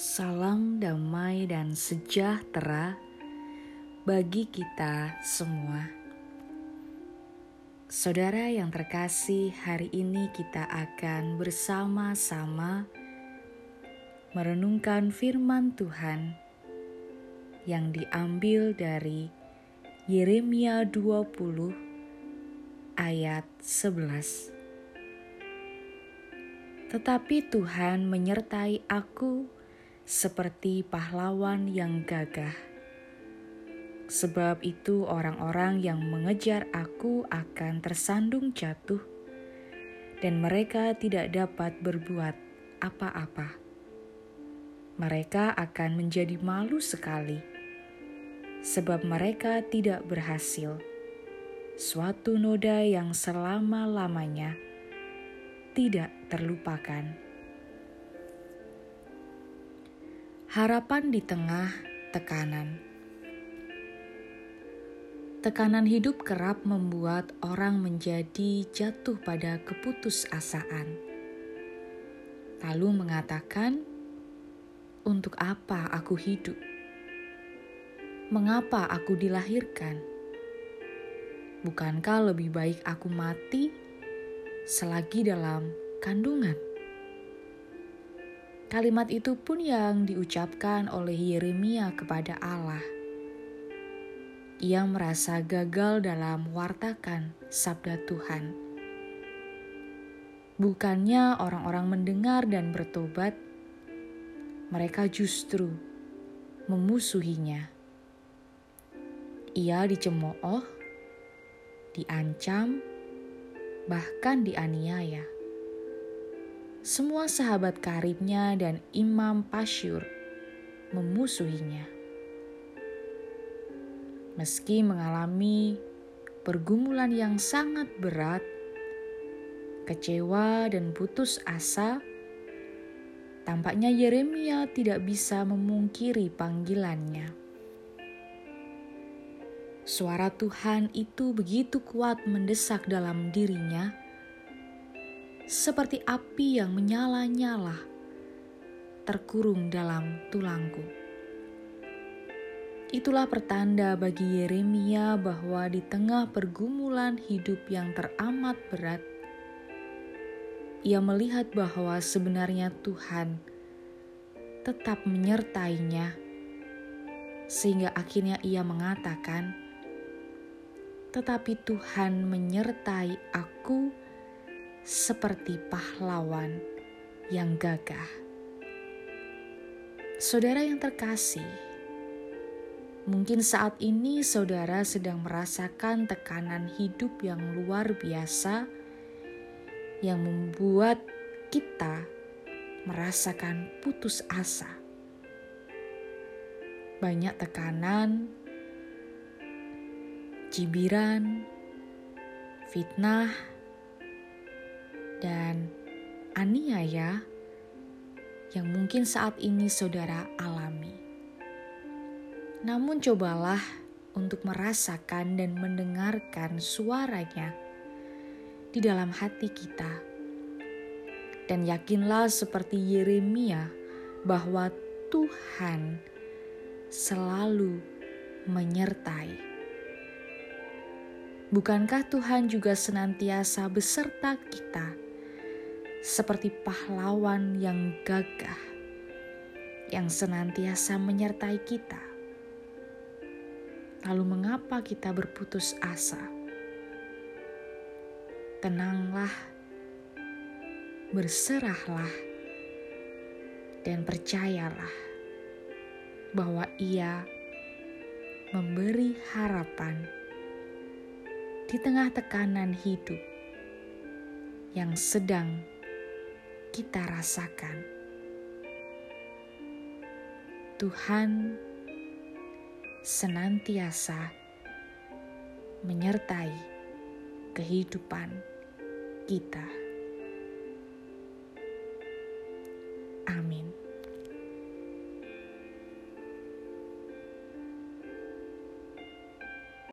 Salam damai dan sejahtera bagi kita semua. Saudara yang terkasih, hari ini kita akan bersama-sama merenungkan firman Tuhan yang diambil dari Yeremia 20 ayat 11. Tetapi Tuhan menyertai aku seperti pahlawan yang gagah. Sebab itu, orang-orang yang mengejar aku akan tersandung jatuh, dan mereka tidak dapat berbuat apa-apa. Mereka akan menjadi malu sekali, sebab mereka tidak berhasil. Suatu noda yang selama-lamanya tidak terlupakan. Harapan di tengah tekanan. Tekanan hidup kerap membuat orang menjadi jatuh pada keputusasaan. Lalu mengatakan, "Untuk apa aku hidup? Mengapa aku dilahirkan? Bukankah lebih baik aku mati selagi dalam kandungan?" Kalimat itu pun yang diucapkan oleh Yeremia kepada Allah. Ia merasa gagal dalam wartakan sabda Tuhan. Bukannya orang-orang mendengar dan bertobat, mereka justru memusuhinya. Ia dicemooh, diancam, bahkan dianiaya semua sahabat karibnya dan Imam Pasyur memusuhinya. Meski mengalami pergumulan yang sangat berat, kecewa dan putus asa, tampaknya Yeremia tidak bisa memungkiri panggilannya. Suara Tuhan itu begitu kuat mendesak dalam dirinya seperti api yang menyala-nyala, terkurung dalam tulangku. Itulah pertanda bagi Yeremia bahwa di tengah pergumulan hidup yang teramat berat, ia melihat bahwa sebenarnya Tuhan tetap menyertainya, sehingga akhirnya ia mengatakan, "Tetapi Tuhan menyertai aku." Seperti pahlawan yang gagah. Saudara yang terkasih, mungkin saat ini saudara sedang merasakan tekanan hidup yang luar biasa yang membuat kita merasakan putus asa. Banyak tekanan, cibiran, fitnah, dan aniaya yang mungkin saat ini saudara alami. Namun cobalah untuk merasakan dan mendengarkan suaranya di dalam hati kita. Dan yakinlah seperti Yeremia bahwa Tuhan selalu menyertai. Bukankah Tuhan juga senantiasa beserta kita seperti pahlawan yang gagah yang senantiasa menyertai kita. Lalu, mengapa kita berputus asa? Tenanglah, berserahlah, dan percayalah bahwa Ia memberi harapan di tengah tekanan hidup yang sedang kita rasakan. Tuhan senantiasa menyertai kehidupan kita. Amin.